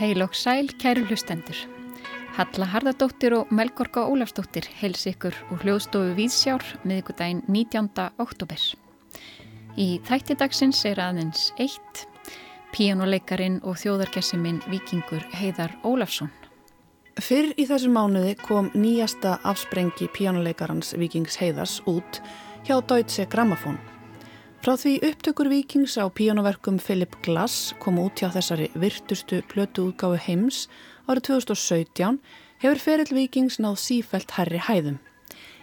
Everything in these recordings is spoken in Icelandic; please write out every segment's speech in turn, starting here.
Heil og sæl, kæru hlustendur. Halla Harðardóttir og Melgorka Ólafsdóttir heils ykkur úr hljóðstofu Víðsjár miðugudaginn 19. oktober. Í þættidagsins er aðeins eitt, píjánuleikarin og þjóðargessiminn vikingur Heiðar Ólafsson. Fyrr í þessu mánuði kom nýjasta afsprengi píjánuleikarans Vikings Heiðars út hjá Deutsche Grammophon. Frá því upptökur vikings á píjónuverkum Philip Glass kom út hjá þessari virtustu plötu útgáfu heims árið 2017 hefur ferill vikings náð sífælt herri hæðum.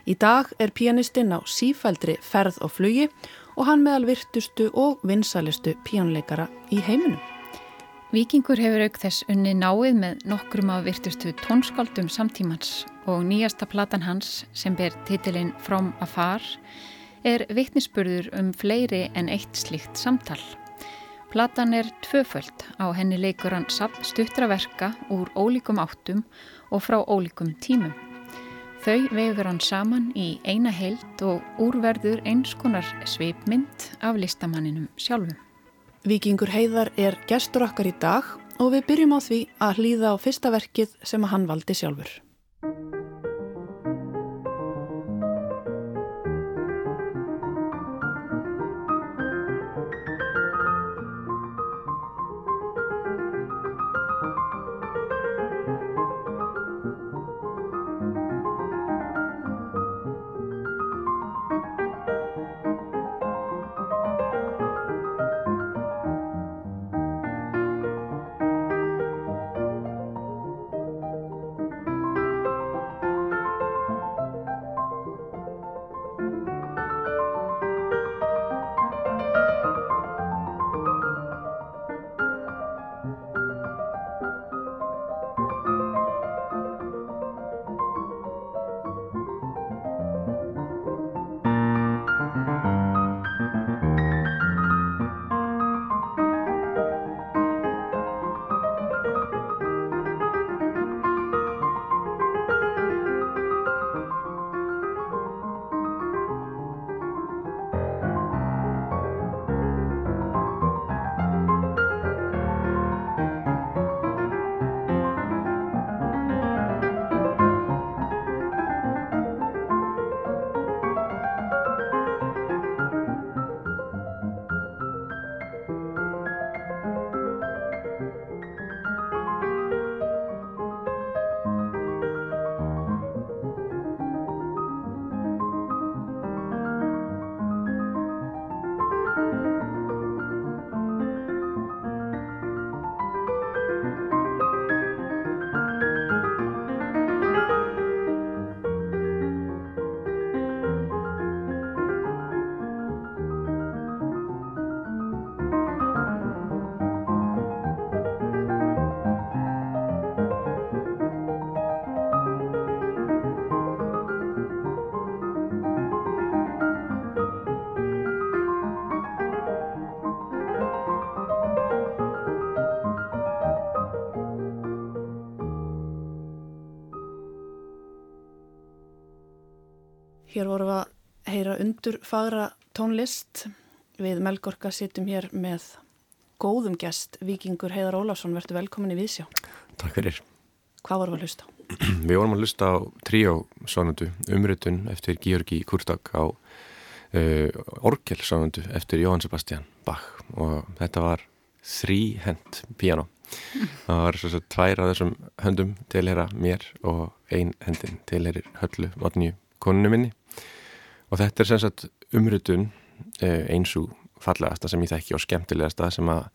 Í dag er píjanistinn á sífældri ferð og flugi og hann meðal virtustu og vinsalistu píjónuleikara í heiminum. Vikingur hefur auk þess unni náið með nokkrum af virtustu tónskáldum samtímans og nýjasta platan hans sem ber titilinn From Afar er vittnisspurður um fleiri en eitt slíkt samtal. Platan er tvöföld, á henni leikur hann samt stuttra verka úr ólíkum áttum og frá ólíkum tímum. Þau vefur hann saman í eina heilt og úrverður eins konar sveipmynd af listamanninum sjálfum. Vikingur Heiðar er gestur okkar í dag og við byrjum á því að hlýða á fyrsta verkið sem hann valdi sjálfur. Undur fagra tónlist. Við Melgorka sittum hér með góðum gest, Vikingur Heiðar Ólafsson. Verður velkomin í Vísjá. Takk fyrir. Hvað vorum við að hlusta á? Við vorum að hlusta á tríósánundu umrutun eftir Georgi Kurtak á uh, orgelsánundu eftir Jóhann Sebastian Bach og þetta var þríhend piano. Það var svo svo tvær af þessum höndum tilhera mér og ein hendin tilherir höllu vatnju koninu minni og þetta er sem sagt umrutun eins og fallegasta sem ég þekki og skemmtilegasta sem að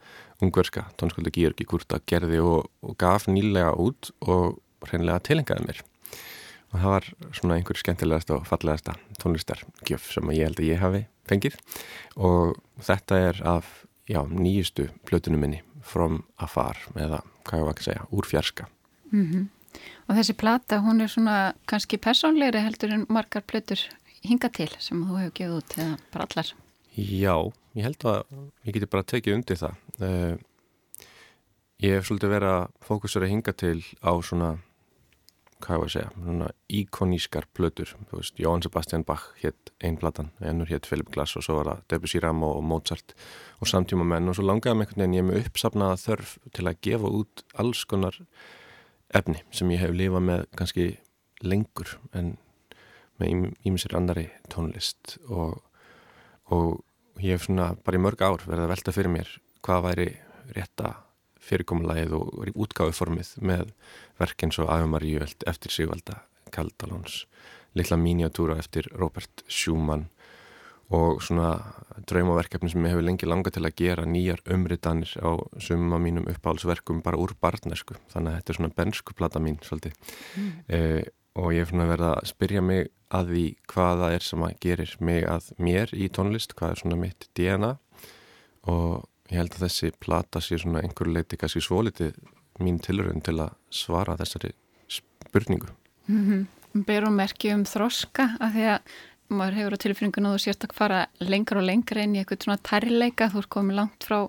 ungverska tónsköldu Georgi Kurta gerði og, og gaf nýlega út og hreinlega tilengaði mér. Og það var svona einhver skemmtilegasta og fallegasta tónlistargjöf sem ég held að ég hafi fengið. Og þetta er af já, nýjustu plötunum minni From Afar eða hvað ég var að segja, úr fjarska. Mm -hmm. Og þessi plata, hún er svona kannski persónleiri heldur en margar plötur hinga til sem þú hefur gefið út eða bara allar. Já, ég held að ég geti bara tekið undir það. Uh, ég hef svolítið verið að fókusera hinga til á svona hvað var að segja, svona íkonískar plötur, þú veist, Jóhann Sebastian Bach hétt einn platan, ennur hétt Philip Glass og svo var það Debussy Ramo og Mozart og samtíma menn og svo langaði mig einhvern veginn ég með uppsapnaða þörf til að gefa út alls konar efni sem ég hef lifað með kannski lengur en með ímissir annari tónlist og, og ég hef svona bara í mörg ár verið að velta fyrir mér hvað væri rétta fyrirkomulegið og útgáðuformið með verkinn svo Æfumaríu eftir Sigvalda Kaldalóns litla miniatúra eftir Robert Schumann og svona draumaverkefni sem ég hefur lengi langa til að gera nýjar umritanir á summa mínum uppáhaldsverkum bara úr barnesku þannig að þetta er svona benskuplata mín svolítið mm. eh, og ég hef svona verið að spyrja mig að því hvaða er sem að gerir mig að mér í tónlist, hvað er svona mitt DNA og ég held að þessi plata sé svona einhverju leiti kannski svolítið mín tilurinn til að svara þessari spurningu mm -hmm. Berum merki um þroska af því að maður hefur á tilfinningun og þú sést að fara lengur og lengur inn í eitthvað svona tærleika, þú ert komið langt frá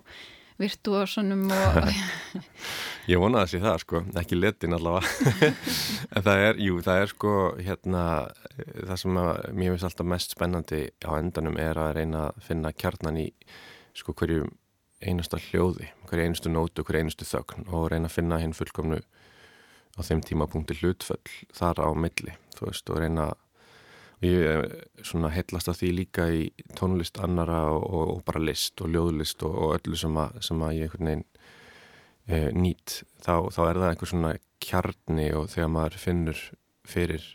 virtuósunum og Ég vonaði að sé það sko, ekki letin allavega. En það er, jú, það er sko hérna, það sem að mér finnst alltaf mest spennandi á endanum er að reyna að finna kjarnan í sko hverju einasta hljóði, hverju einustu nótu, hverju einustu þögn og reyna að finna hinn fullkomnu á þeim tímapunkti hlutföll þar á milli, þú veist, og reyna Ég svona heitlast af því líka í tónlist annara og, og, og bara list og ljóðlist og, og öllu sem að, sem að ég veginn e, nýtt. Þá, þá er það einhver svona kjarni og þegar maður finnur fyrir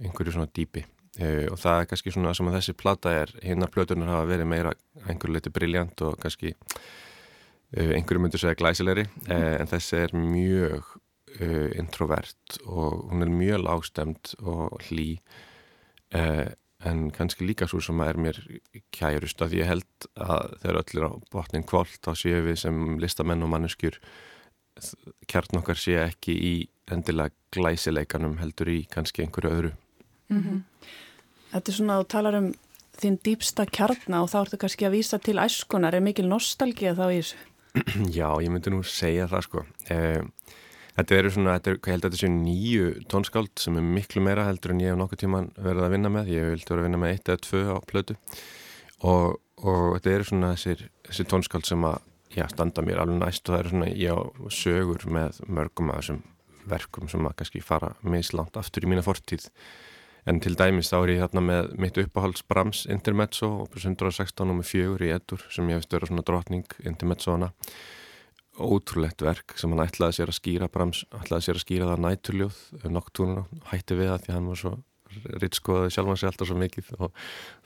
einhverju svona dýpi. E, og það er kannski svona sem að þessi plata er, hinnar plötunar hafa verið meira einhverju leiti briljant og kannski e, einhverju myndur segja glæsilegri. E, en þessi er mjög introvert og hún er mjög lágstemt og hlý eh, en kannski líka svo sem er mér kærust að ég held að þegar öll er á botnin kvólt þá séum við sem listamenn og manneskjur kjarn okkar sé ekki í endilega glæsileikanum heldur í kannski einhverju öðru mm -hmm. Þetta er svona að tala um þín dýpsta kjarna og þá ertu kannski að vísa til æskunar, er mikil nostálgið þá í þessu? Já, ég myndi nú segja það sko eh, Þetta eru svona, þetta er, ég held að þetta séu nýju tónskáld sem er miklu meira heldur en ég hef nokkuð tíman verið að vinna með. Ég hef vildi verið að vinna með eitt eða tvö á plötu og, og þetta eru svona þessir, þessir tónskáld sem að já, standa mér alveg næst og það eru svona, ég á sögur með mörgum af þessum verkum sem að kannski fara mislánt aftur í mína fortíð. En til dæmis þá er ég þarna með mitt uppáhalds Brahms Intermezzo og 116 og með fjögur í eddur sem ég veist vera svona drotning Intermezzoana ótrúlegt verk sem hann ætlaði sér að skýra Brahms, ætlaði sér að skýra það næturljóð noktúnuna, hætti við það því hann var svo rittskoðið sjálfan sig alltaf svo mikið og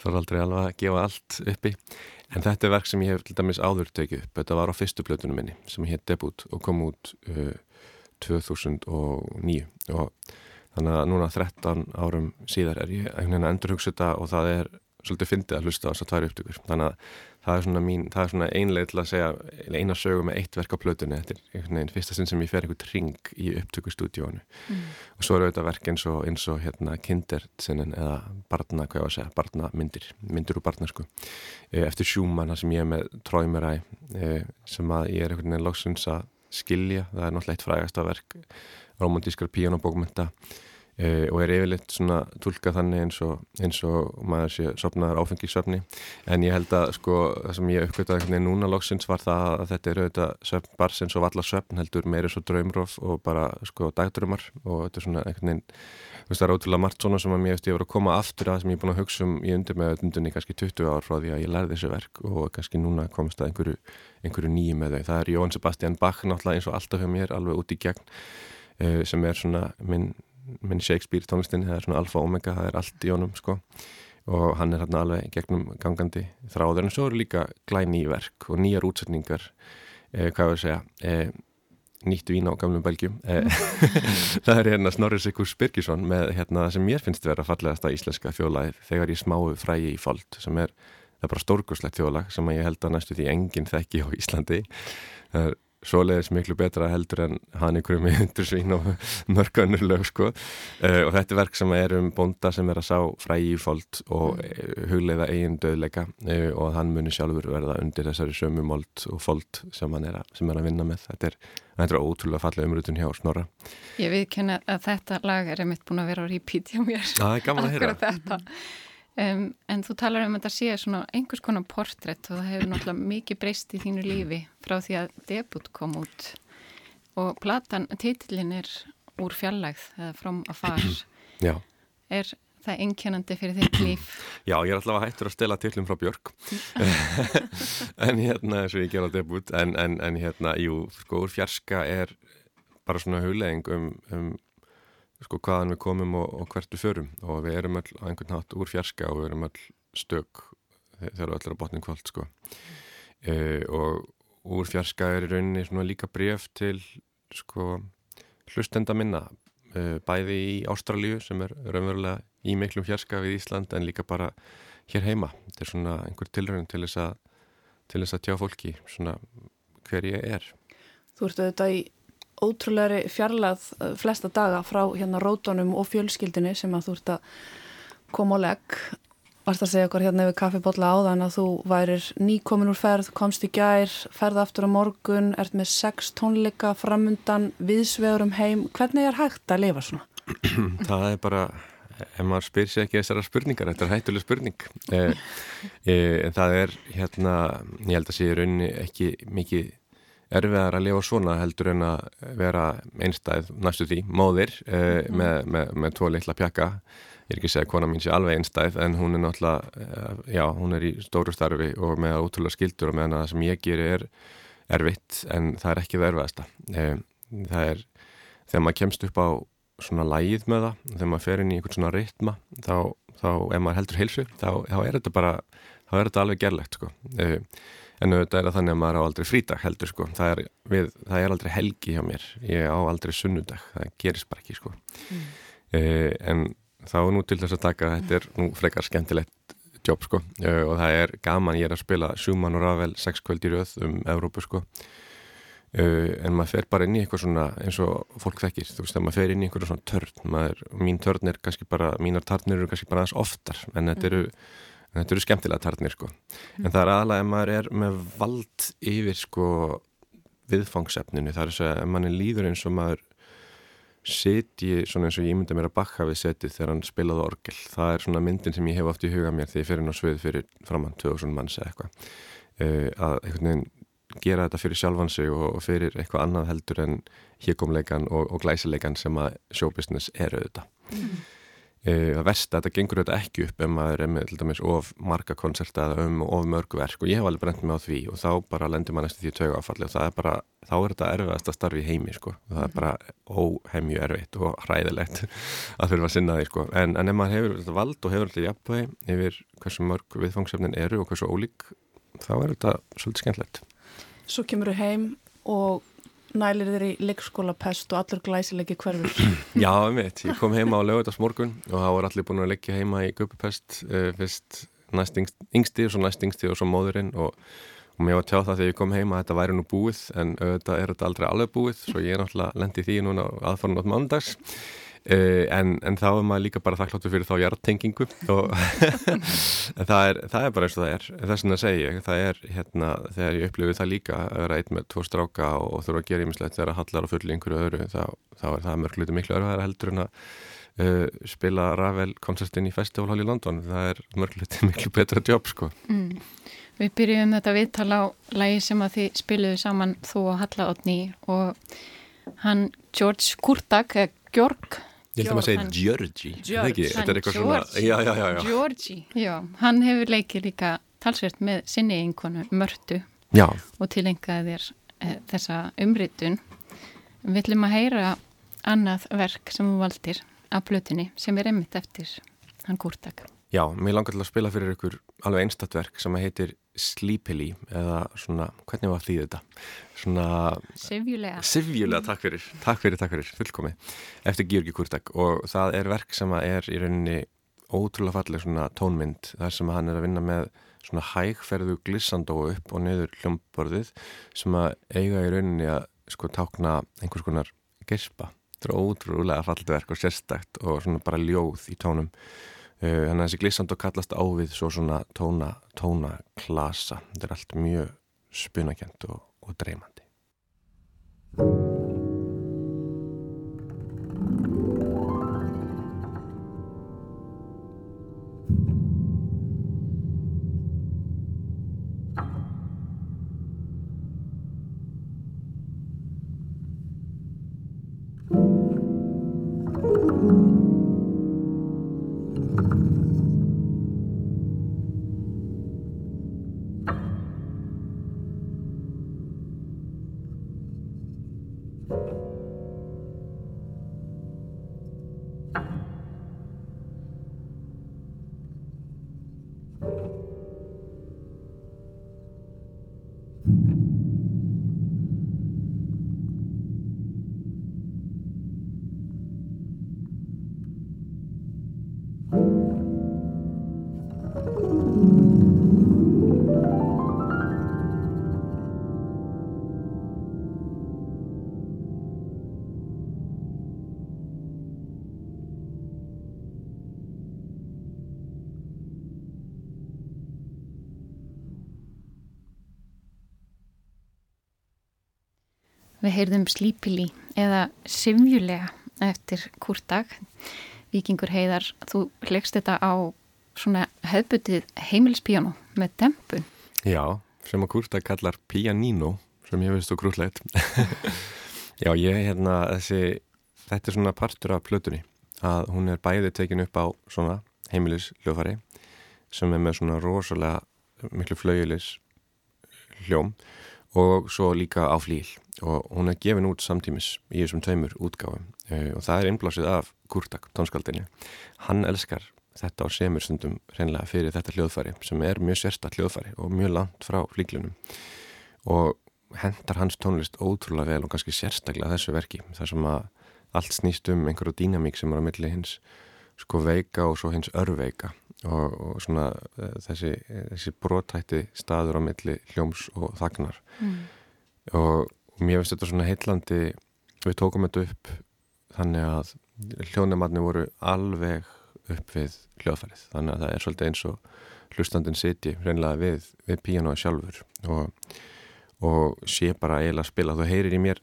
þarf aldrei alveg að gefa allt uppi. En þetta er verk sem ég hef til dæmis áður tekið upp, þetta var á fyrstu blötunum minni sem hétt Debut og kom út uh, 2009 og þannig að núna 13 árum síðar er ég einhvern veginn að endurhugsa þetta og það er svolítið fyndið að hlusta á þess að tvær upptökur. Þannig að það er svona, mín, það er svona einlega til að segja eina sögu með eitt verk á plötunni þetta er einhvern veginn fyrsta sinn sem ég fer einhvern ring í upptökustúdíónu mm. og svo eru þetta verk eins og, eins og hérna, kindertsinnen eða barna, hvað ég var að segja, barnamyndir myndir úr barnasku eh, eftir Schumann sem ég er með tróimeræ eh, sem að ég er einhvern veginn lóksins að skilja, það er náttúrulega eitt frægast að verk romantískar píjónabókmynda Uh, og er yfirleitt svona tólka þannig eins og, eins og maður sé sopnaður áfengisöfni en ég held að sko það sem ég veginn núna lóksins var það að þetta er auðvitað söfn bars eins og valla söfn heldur meiri svo draumróf og bara sko dagdrömmar og þetta er svona einhvern veginn þú veist það er ótrúlega margt svona sem að mér eftir ég voru að koma aftur að sem ég er búin að hugsa um í undir með undunni kannski 20 ár frá því að ég lærði þessu verk. Og kannski núna komst að einhverju, einhverju nýjum með þau. Það er Jón Sebastian Bach náttúrulega eins og alltaf hjá mér alveg út í gegn uh, sem er svona minn minn Shakespeare tónlistin, það er svona alfa og omega, það er allt í honum sko. Og hann er hérna alveg gegnum gangandi þráður. En svo eru líka glæni í verk og nýjar útsetningar eh, hvað við segja eh, nýtt vín á gamlum belgjum eh, það er hérna Snorri Sikur Spirkisson með hérna sem mér finnst vera fallegasta íslenska þjóðlæð þegar ég smáu frægi í fold sem er, það er bara stórkurslegt þjóðlag sem ég held að næstu því enginn þekki á Íslandi. Það er svoleiðis miklu betra heldur en hann ykkur með hundursvín og mörgannur lög sko. Uh, og þetta er verk sem er um bonda sem er að sá frægi í fold og mm. hugleiða eigin döðleika uh, og hann muni sjálfur verða undir þessari sömu mold og fold sem hann er sem er að vinna með. Þetta er, þetta er ótrúlega fallið umrutun hjá Snorra. Ég viðkenna að þetta lag er einmitt búin að vera á repeat hjá mér. Það er gaman að heyra Um, en þú talar um að þetta sé svona einhvers konar portrétt og það hefur náttúrulega mikið breyst í þínu lífi frá því að debut kom út og platan, títillin er úr fjallægð, eða from afar Já. er það einkennandi fyrir þitt líf? Já, ég er alltaf að hættur að stela tillin frá Björk en hérna eins og ég ger á debut en, en, en hérna, jú, sko, úr fjarska er bara svona huglegging um, um sko hvaðan við komum og, og hvert við förum. Og við erum öll á einhvern nátt úr fjarska og við erum öll stök þegar öll er á botning kvöld sko. E, og úr fjarska er í rauninni svona líka bref til sko hlustenda minna. E, bæði í Ástralíu sem er raunverulega í miklum fjarska við Ísland en líka bara hér heima. Þetta er svona einhver tilröðin til þess að til þess að tjá fólki svona hver ég er. Þú ert auðvitað í ótrúlega fjarlað eh, flesta daga frá hérna rótonum og fjölskyldinni sem að þú ert að koma á legg. Varst að segja okkur hérna yfir kaffibotla áðan að þú værir nýkomin úr ferð, komst í gær ferð aftur á morgun, ert með sex tónleika framundan, viðsvegur um heim. Hvernig er hægt að lifa svona? Það er bara ef maður spyr sér ekki þessara spurningar þetta er hættuleg spurning. Eh, eh, en það er hérna ég held að sé rauninni ekki mikið erfiðar að lifa svona heldur en að vera einstæð næstu því, móðir eh, mm. með, með, með tvo litla pjaka ég er ekki að segja að kona mín sé alveg einstæð en hún er náttúrulega, eh, já, hún er í stóru starfi og með ótrúlega skildur og meðan að það sem ég gerir er erfitt en það er ekki það erfiðasta. Eh, það er, þegar maður kemst upp á svona lægið með það þegar maður fer inn í einhvern svona ritma þá, þá ef maður heldur heilsu, þá, þá er þetta bara þá er þetta alveg gerlegt sko. Eh, en auðvitað er það þannig að maður á aldrei frídag heldur sko, það er, við, það er aldrei helgi hjá mér, ég á aldrei sunnudag. Það gerist bara ekki sko. Mm. uh, en þá nú til þess að taka þetta er nú frekar skemmtilegt jobb sko. Uh, og það er gaman ég er að spila Schumann og Ravel sex kvöld í rauð um Evrópu sko. Uh, en maður fer bara inn í eitthvað svona eins og fólk þekkir, þú veist að maður fer inn í eitthvað svona törn, maður, mín törn er kannski bara mínar tarnir eru kannski bara aðeins oftar. En þetta eru mm þetta eru skemmtilega tarnir sko. Mm. en það er aðalega ef maður er með vald yfir sko viðfangsefninu, það er þess að ef manni líður eins og maður setji svona eins og ég myndi mér að bakka við setið þegar hann spilaði orgel, það er svona myndin sem ég hef oft í huga mér þegar ég fyrir ná svið fyrir framann 2000 manns eða eitthvað. Uh, að einhvern veginn gera þetta fyrir sjálfan sig og fyrir eitthvað annað heldur en híkomleikan og, og glæsileikan sem að showbusiness er auðvitað. Mm það verst að þetta gengur þetta ekki upp ef maður er með til dæmis of marga konserta eða um of mörgu verk og ég hef alveg brent mig á því og þá bara lendir maður næstu því tögu áfalli og það er bara, þá er þetta erfiðast að starfi heimi sko. Það er bara óheimju erfitt og hræðilegt að þurfa að sinna því sko. En, en ef maður hefur þetta vald og hefur þetta jafnveg yfir hversu mörg viðfangsefnin eru og hversu ólík þá er þetta svolítið skemmtilegt. Svo kemur þú heim og nælir þér í leikskólapest og allur glæsilegi hverfur. Já, mitt, ég kom heima á lögutast morgun og það voru allir búin að leggja heima í guppupest uh, fyrst næst yngsti og svo næst yngsti og svo móðurinn og, og mér var að tjá það þegar ég kom heima að þetta væri nú búið en auðvitað er þetta aldrei alveg búið svo ég er náttúrulega lendið því núna aðfarn átt mándags en, en þá er maður líka bara þakkláttu fyrir þá hjartengingu og það, er, það er bara eins og það er. Þess að segja, það er hérna þegar ég upplifið það líka að vera einn með tvo stráka og, og þurfa að gera ímislegt þegar að hallar á fulli einhverju öðru, þá, þá er það mörgluti miklu öðru heldur en að uh, spila Ravel koncertin í Festival Hall í London, það er mörgluti miklu betra jobb sko. Mm. Við byrjum þetta viðtala á lægi sem að þið spiluðu saman þú og Halla Otni og hann George Kurtak, Gjörg Ég held að maður segja Georgi, þetta er eitthvað svona já, já, já, Georgi, já, hann hefur leikið líka talsvert með sinni einkonu Mörtu. Og tilengaði þér e, þessa umritun. Við ætlum að heyra annað verk sem hún valdir af blötunni sem er emitt eftir hann Kurtak. Já, mér langar til að spila fyrir ykkur alveg einstatverk sem heitir Sleepily eða svona, hvernig var því þetta? Svona... Sivjulega. Sivjulega, takk fyrir, takk fyrir, takk fyrir, fullkomi eftir Georgi Kurtak og það er verk sem er í rauninni ótrúlega falleg svona tónmynd þar sem hann er að vinna með svona hægferðu glissandóu upp og niður hljómborðið sem að eiga í rauninni að sko tákna einhvers konar gespa. Þetta er ótrúlega fallverk og sérstakt og svona bara ljóð í tónum. Uh, þannig að þessi glissandó kallast ávið svo svona tóna, tóna klasa. Þetta er allt mjög spunakent og, og dreymandi. Við heyrðum Slípili eða Simjulega eftir Kurtag. Vikingur heiðar, þú leggst þetta á svona hefbutið heimilspíjánu með dempun. Já, sem að Kurtag kallar pianino, sem ég veist og grúllegt. Já, ég hérna, þessi, þetta er svona partur af plötunni, að hún er bæði tekin upp á svona heimilisljófari sem er með svona rosalega miklu flauilis hljóm og svo líka á flíl og hún er gefin út samtímis í þessum tveimur útgáfum. Uh, og það er innblásið af Kurtak, tónskaldinu hann elskar þetta á semur stundum reynlega fyrir þetta hljóðfæri sem er mjög sérstaklega hljóðfæri og mjög langt frá flíklunum og hendar hans tónlist ótrúlega vel og kannski sérstaklega þessu verki þar sem að allt snýst um einhverju dýnamík sem er á milli hins sko veika og svo hins örveika og, og svona uh, þessi, þessi brotætti staður á milli hljóms og þagnar. Mm. og, og mér finnst þetta svona heitlandi við tókum þetta upp þannig að hljónumarnir voru alveg upp við hljóðfærið. Þannig að það er svolítið eins og hlustandin siti reynlega við, við píanoði sjálfur. Og, og sé bara eiginlega spila þú heyrir í mér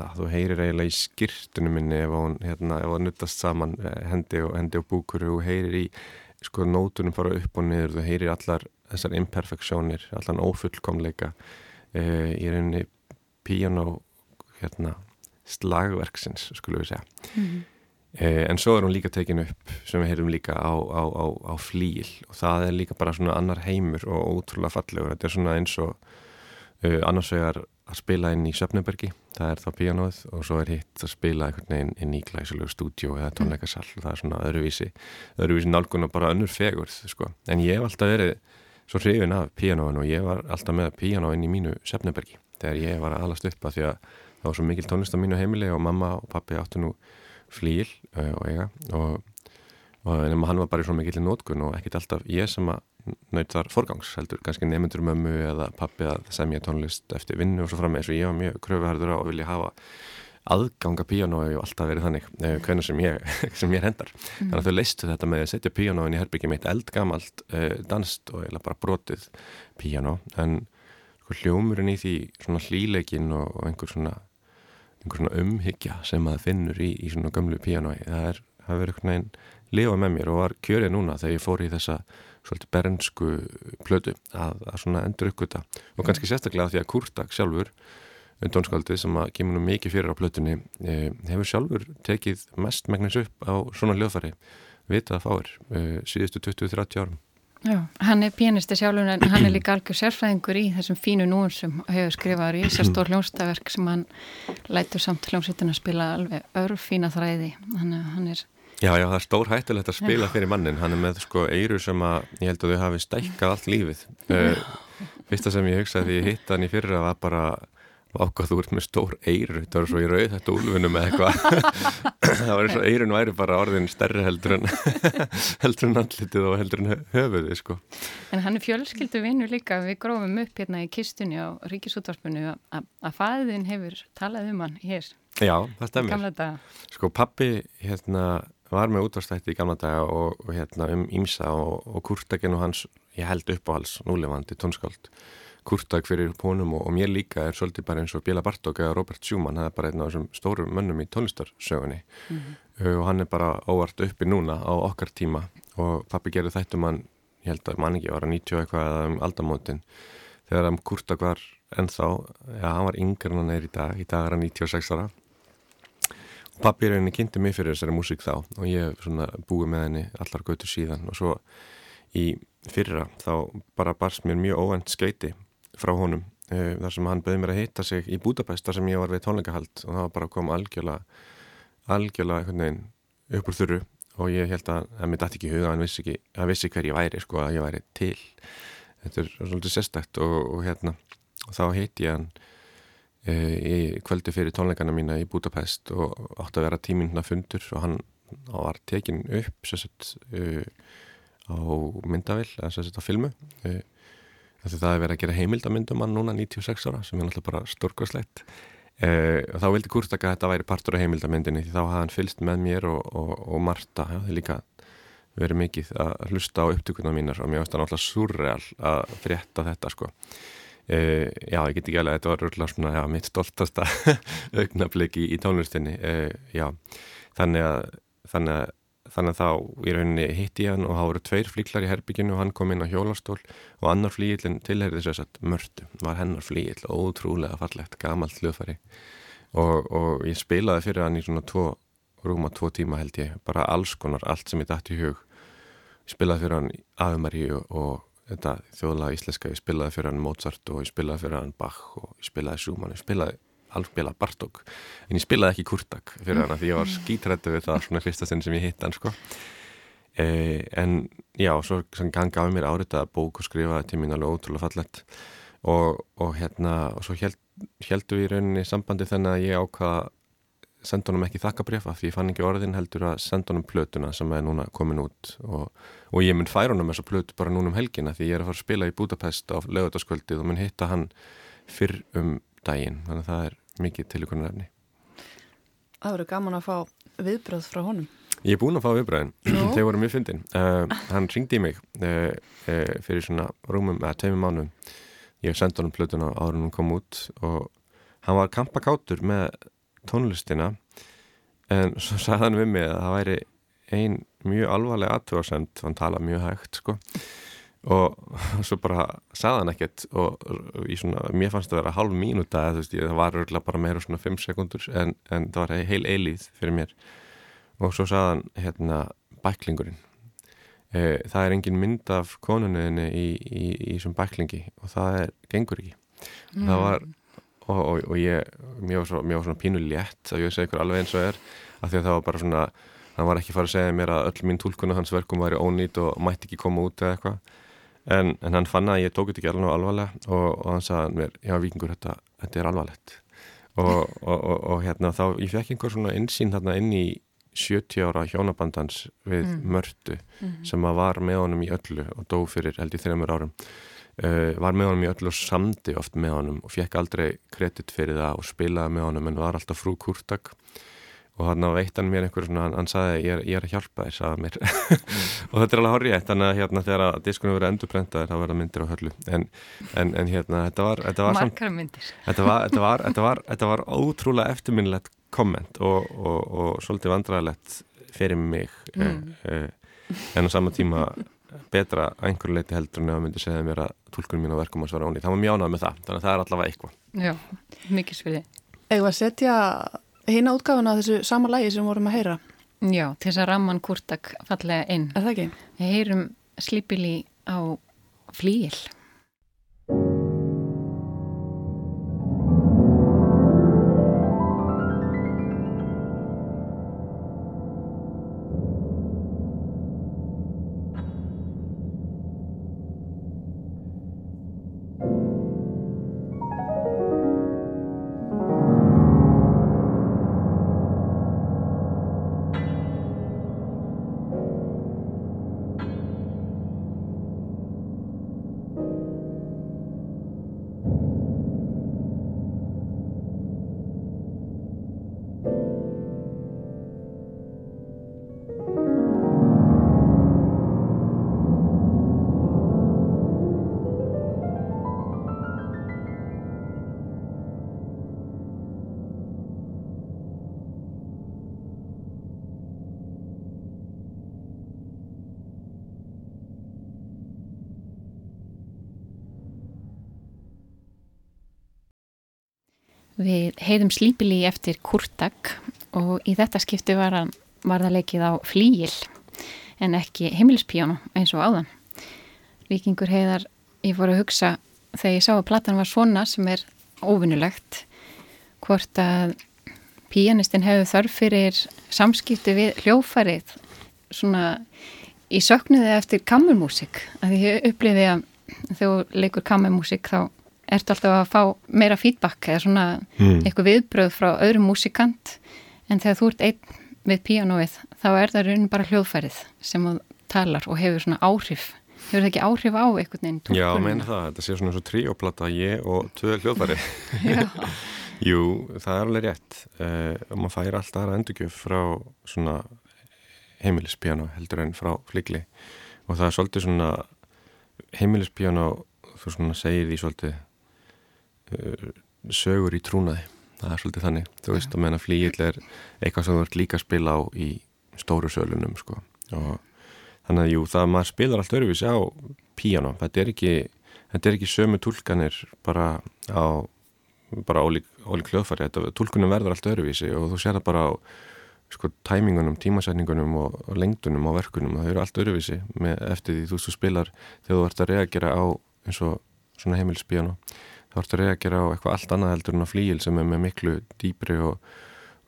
anda þú heyrir eiginlega í skirtunum minni ef hún hérna, nuttast saman eh, hendi og, hendi og búkuru og heyrir í sko nótunum fara upp og niður. Þú heyrir allar þessar imperfeksjónir allan ófullkomleika e, í rauninni píano hérna slagverksins skulum við segja. Mm -hmm. e, en svo er hún líka tekin upp sem við heyrum líka á, á, á, á flíl. Og það er líka bara svona annar heimur og ótrúlega fallegur. Þetta er svona eins og uh, annars vegar að spila inn í Söfnebergi, það er þá píanóð og svo er hitt að spila einhvern veginn inn í glæsulegu stúdjó eða tónleikasall. Mm. það er svona öðruvísi, öðruvísi nálgun og bara önnur fegurð, sko, en ég hef alltaf verið svo hrifin af píanóin og ég var alltaf með píanóin í mínu Söfnebergi þegar ég var að alast upp að því að það var svo mikil tónlist á mínu heimili og mamma og pappi áttu nú flíl uh, og eiga. Og, og nema hann var bara í svo mikil nótkun og ekkit alltaf ég sem að naut þar forgangs heldur, kannski nefndur mömmu eða pappi að semja tónlist eftir vinnu og svo fram með þess að ég var mjög kröfuharður á að vilja hafa aðganga píanói og alltaf verið þannig uh, hvernig sem ég, sem ég hendar mm. þannig að þau leistu þetta með að setja píanóin í herbyggi mitt eldgamalt uh, danst og eða bara brotið píanó. En sko, hljómurinn í því svona hlíleikin og, og einhver svona einhver svona umhyggja sem að finnur í, í svona gömlu píanói það er, það verið einhvern veginn lifa með mér og var kjörið núna þegar ég fór í þessa svolítið bernsku plödu að, að svona endur uppgöta og kannski sérstaklega því að Kurtak sjálfur undónskaldið sem að kemur nú mikið fyrir á plötunni e, hefur sjálfur tekið mest megnis upp á svona hljóðfari vitað fáir e, síðustu 20-30 árum. Já, hann er pianisti sjálfur en hann er líka algjör sérfræðingur í þessum fínu núum sem hefur skrifað í sérstór hljónstaverk sem hann lætur samt hljómsveitin að spila alveg örfína þræði. Hann, hann er Já, já, það er stór hættilegt að spila fyrir mannin hann er með sko eiru sem að ég held að þau hafi stækkað allt lífið. Uh, Fyrsta sem ég hugsaði því ég hitt hann í fyrra var bara ákvað þú ert með stór eiru þetta var svo í rauð þetta úlfunum eða eitthvað. Það var eins og eirun væri bara orðin stærri heldur en heldur en andlitið og heldur en höfuði sko. En hann er fjölskyldu vinnu líka. Við grófum upp hérna í kistunni á Ríkisútvarpinu að fæðin hefur talað um hann hér. Já, það stemir Sko pappi hérna var með útvarstætti í gamla daga og, og hérna um Ímsa og, og Kurtagen og hans ég held upp á hals núlefandi tónskáld. Kurtak fyrir honum og, og mér líka er svolítið bara eins og Bela Bartók eða Robert Schumann, það er bara einn af þessum stórum mönnum í tónlistarsögunni. Mm -hmm. og hann er bara óvart uppi núna á okkar tíma og pappi gerði þetta um hann, ég held að mann ekki var að 90 eitthvað um aldamótin. Þegar hann kurtak var ennþá, já hann var yngre en hann er í dag, í dag er hann 96 ára pappi einni kynnti mig fyrir þessari músík þá og ég búið með henni allar gautur síðan. Og svo í fyrra þá bara barst mér mjög óvænt skeiti frá honum uh, þar sem hann bauði mér að hitta sig í Budapest þar sem ég var við tónleikahald. Og það bara algjörlega algjörlega einhvern veginn upp úr þurru. Og ég held að það mitt afti ekki huga hann vissi, vissi hver ég væri sko að ég væri til. Þetta er svolítið sérstækt og, og hérna. Og þá heiti ég hann í kvöldi fyrir tónleikana mína í Budapest og átti að vera tímindna fundur og hann var tekin upp sérstætt uh, á myndavill, sérstætt á filmu. Og það er verið að gera heimildamindum hann núna 96 ára sem er náttúrulega bara stórkvæslegt eh, og þá vildi Kurtak að þetta væri partur af heimildamindinni því þá hafði hann fylst með mér og, og, og Marta, það hefði líka verið mikið að hlusta á upptökuna mínar og mér finnst það náttúrulega surreal að frétta þetta sko eh, já, ég get ekki alveg að þetta var rúglega svona já, mitt stoltasta augnabliki í, í tónlistinni. Já, þannig að þannig að þannig að þá í rauninni hitti ég hann og þá voru tveir flíklar í herbygginu og hann kom inn á hjólastól og annar flíillin tilherði þess að mörtu. Var hennar flíill, ótrúlega fallegt gamalt hljóðfæri. Og, og ég spilaði fyrir hann í svona tvo, rúma tvo tíma held ég, bara alls konar allt sem ég dætt í hug. Spilaði fyrir hann Aðumaríu og þetta þjóðlega íslenska, ég spilaði fyrir hann Mozart og ég spilaði fyrir hann Bach og ég spilaði Schumann, ég spilaði alveg Bartók. En ég spilaði ekki Kurtak fyrir hana því ég var skítrættu við það svona fyrsta stund sem ég hitt hann sko. Eh, en já, svo ganga af mér árita bók og skrifaði til mín alveg ótrúlega fallett og, og hérna og svo held, heldu við í rauninni sambandi þennan að ég ákvaða senda honum ekki þakkabrifa því ég fann ekki orðin heldur að senda honum plötuna sem er núna komin út og, og ég mun færa honum þessa plötu bara núna um helgina því ég er að fara að spila í Budapest á lögutaskvöldið og mun hitta hann fyrr um daginn þannig að það er mikið til ykkur nefni. Það verður gaman að fá viðbröð frá honum. Ég er búin að fá viðbröðin, þeir voru mjög fyndin. Uh, hann ringdi í mig uh, uh, fyrir svona rúmum, eða teimum mánum. Ég sendi honum plötuna áður hún kom út og hann var kampakátur með tónlistina en svo sagði hann við mig að það væri ein mjög alvarleg aðtöðarsend, hann tala mjög hægt sko. Og svo bara sagði hann ekkert og svona, mér fannst það að vera halv mínúta það var örgulega bara meira svona 5 sekundur en, en það var heil eilíð fyrir mér. Og svo sagði hann hérna bæklingurinn. E, það er engin mynd af konunniðinni í þessum bæklingi og það er, gengur ekki. Mm. það var og, og, og ég, mér var, svo, mér var svona pínu létt að ég segi ykkur alveg eins og er af því að það var bara svona hann var ekki farið að segja mér að öll mín tólkuna hans verkum væri ónýtt og mætti ekki koma út eða eitthvað en, en hann fann að ég tók þetta ekki alveg alvarlega og, og hann sagði mér, já vikingur þetta, þetta er alvarlegt og, og, og hérna þá, ég fekk einhver svona insýn hérna inn í 70 ára hjónabandans við mm. mördu mm. sem að var með honum í öllu og dó fyrir held í þreymur árum uh, var með honum í öllu og samdi oft með honum og fekk aldrei kredit fyrir það og spilaði með honum en var alltaf frú kurtak og hann á veittan mér einhver svona, hann, hann saði ég er, ég er að hjálpa þér, saði mér mm. og þetta er alveg horrið, þannig að hérna þegar að diskunum verið endurprentaðir, þá verða myndir á höllu en, en, en hérna, þetta var þetta var, margar myndir þetta var, þetta var, þetta var, þetta var ótrúlega eftirminnilegt komment og, og, og svolítið vandræðilegt fyrir mig mm. eh, eh, en á sama tíma betra að einhverju leiti heldur en að myndi segja mér að tólkunum mín á verkum að svara ónýtt, það var mjánað með það, þannig að það er allavega eitthvað Já, mikið sviði Eða að setja Hina útgáfuna þessu sama lægi sem vorum að heyra? Já, til þess að ramman kurtak fallega inn. Er það ekki? Við heyrum slipili á flíil. Við heiðum slípili eftir Kurtak og í þetta skipti var, hann, var það leikið á flíil en ekki heimilispíjánu eins og áðan. Vikingur heiðar, ég fór að hugsa þegar ég sá að platan var svona sem er óvinnulegt hvort að píjanistin hefur þörf fyrir samskipti við hljófarið svona í söknuði eftir kammermúsik að ég upplifi að þegar leikur kammermúsik þá ertu alltaf að fá meira feedback eða svona mm. eitthvað viðbröð frá öðrum músikant. En þegar þú ert einn við píanóið þá er það raun bara hljóðfærið sem þú talar og hefur svona áhrif. Hefur það ekki áhrif á einhvern veginn Já, meina það, þetta sé svona eins og tríoplata ég og tvö hljóðfæri. Jú, það er alveg rétt. Uh, og maður fær alltaf aðra endurgjöf frá svona heimilispiano heldur en frá flikli og það er svolítið svona heimilispiano þú svona segir því svolítið uh, sögur í trúnaði. Það er svolítið þannig, þú veist að menna flíil er eitthvað sem þú ert líka að spila á í stóru sölunum sko. Og þannig að jú, það maður spilar allt öruvísi á píano, þetta er ekki þetta er ekki sömu tólkanir bara á bara ólík, ólík hljóðfæri, tólkunum verður allt öruvísi og þú sér það bara á sko tæmingunum, tímasætningunum og, og lengdunum á verkunum, það eru allt öruvísi með, eftir því þú, þú spilar þegar þú ert að reagera á eins og svona heimilspíano þá ertu að reagera á eitthvað allt annað heldur en á flíil sem er með miklu dýbri og,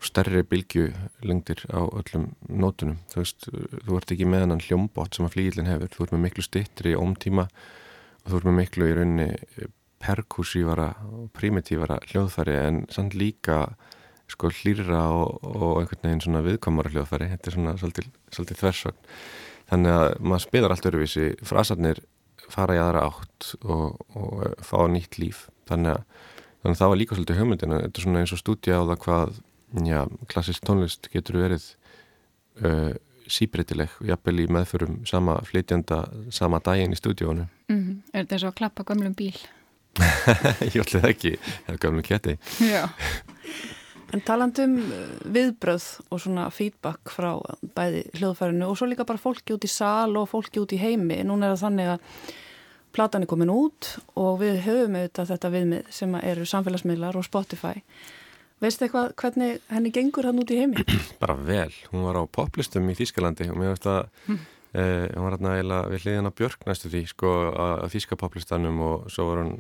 stærri bylgjulengdir á öllum nótunum. Þú veist, þú ert ekki með hann hljómbott sem að flíilin hefur, þú ert með miklu stittri ómtíma og þú ert með miklu í rauninni perkussívara og primitívara hljóðfæri en samt líka sko hlýra og, og einhvern veginn svona viðkomara hljóðfæri, þetta er svona svolítið, svolítið þversvagn. Þannig að maður spilar allt öruvísi, frasarnir fara í aðra átt og, og fá nýtt líf. Þannig að, þannig að það var líka svolítið hugmyndin þetta er svona eins og stúdja á það hvað já, klassisk tónlist getur verið uh, síbreytileg og jafnvel í meðförum sama flytjanda sama daginn í stúdjónu mm -hmm. Er þetta eins og að klappa gamlum bíl? Ég ætli það ekki. Það er gamlum keti Já En talandum viðbröð og svona feedback frá bæði hljóðfærinu og svo líka bara fólki út í sal og fólki út í heimi. Nún er það þannig að platan er komin út og við höfum auðvitað þetta viðmið sem eru samfélagsmiðlar og Spotify veistu eitthvað hvernig henni gengur hann út í heimi? Bara vel, hún var á poplistum í Þýskalandi og mér veist að hm. eh, hún var hérna eiginlega við hliðin á Björk næstu því sko að Þýska poplistanum og svo var hún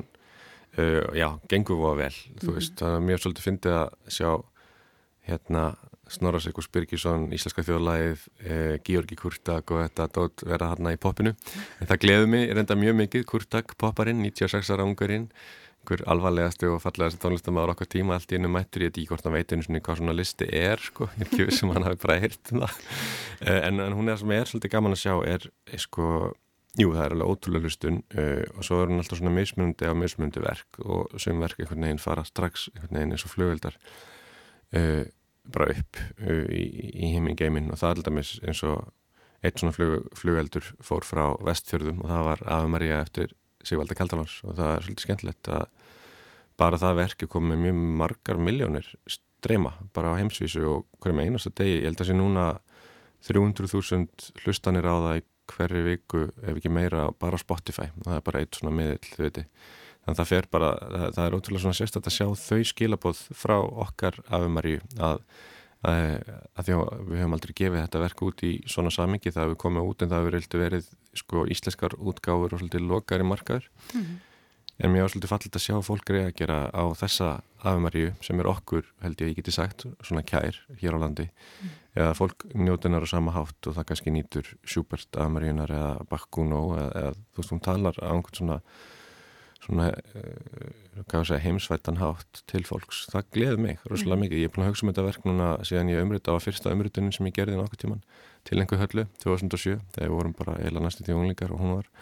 eh, já, gengur hún vel, mm. veist þannig að mér svolítið fyndið að sjá hérna Snorrasíkus Birgisson, Íslenska þjóðlæðið, eh, Georgi Kurtak og þetta dótt vera hérna í popinu. En það gleði mig, er enda mjög mikið, Kurtak popparinn, 96 ára ungarinn, einhver alvarlegasti og fallegasti tónlistamæður okkar tíma, allt í ennum mættur, ég veit ekki hvort hann veit einu svona hvað svona listi er, sko, ég er ekki við sem hann hafi bara heyrt um það. Eh, en, en hún er sem er svolítið gaman að sjá, er, er sko, jú það er alveg ótrúlega hlustun uh, og svo er hún alltaf svona mismundi á mismundi verk og sem verk einhvern veginn fara strax einhvern veginn eins og flugveldar. Uh, bara upp uh, í, í heimingeimin og það er alltaf eins og eitt svona flug, flugeldur fór frá vestfjörðum og það var Ave Maria eftir Sigvaldi Kaldalars og það er svolítið skemmtilegt að bara það verki kom með mjög margar miljónir streyma bara á heimsvísu og hverju með einasta degi, ég held að sé núna 300.000 hlustanir á það í hverju viku ef ekki meira bara Spotify. Það er bara eitt svona miðill þannig að það fer bara, það, það er ótrúlega svona sérstætt að sjá þau skilabóð frá okkar afumaríu að, að, að því að við höfum aldrei gefið þetta verk út í svona samingi það hefur komið út en það hefur reyldi verið sko íslenskar útgáfur og svolítið lokari markaður. Mm -hmm. En mér var svolítið fallit að sjá fólk reagera á þessa afumaríu sem er okkur held ég að ég geti sagt svona kær hér á landi mm eða fólk njótunar á sama hátt og það kannski nýtur Schubert afumaríunar eða Bakuno eða, eða þú veist hún talar á einhvern svona svona uh, heimsvættan hátt til fólks. Það gleði mig rosalega mm. mikið. Ég er búin að hugsa um þetta verk núna síðan ég umrita á fyrsta umritunin sem ég gerði nokkuð tíman til einhver höllu 2007 þegar við vorum bara eila næstu tíu unglingar og hún var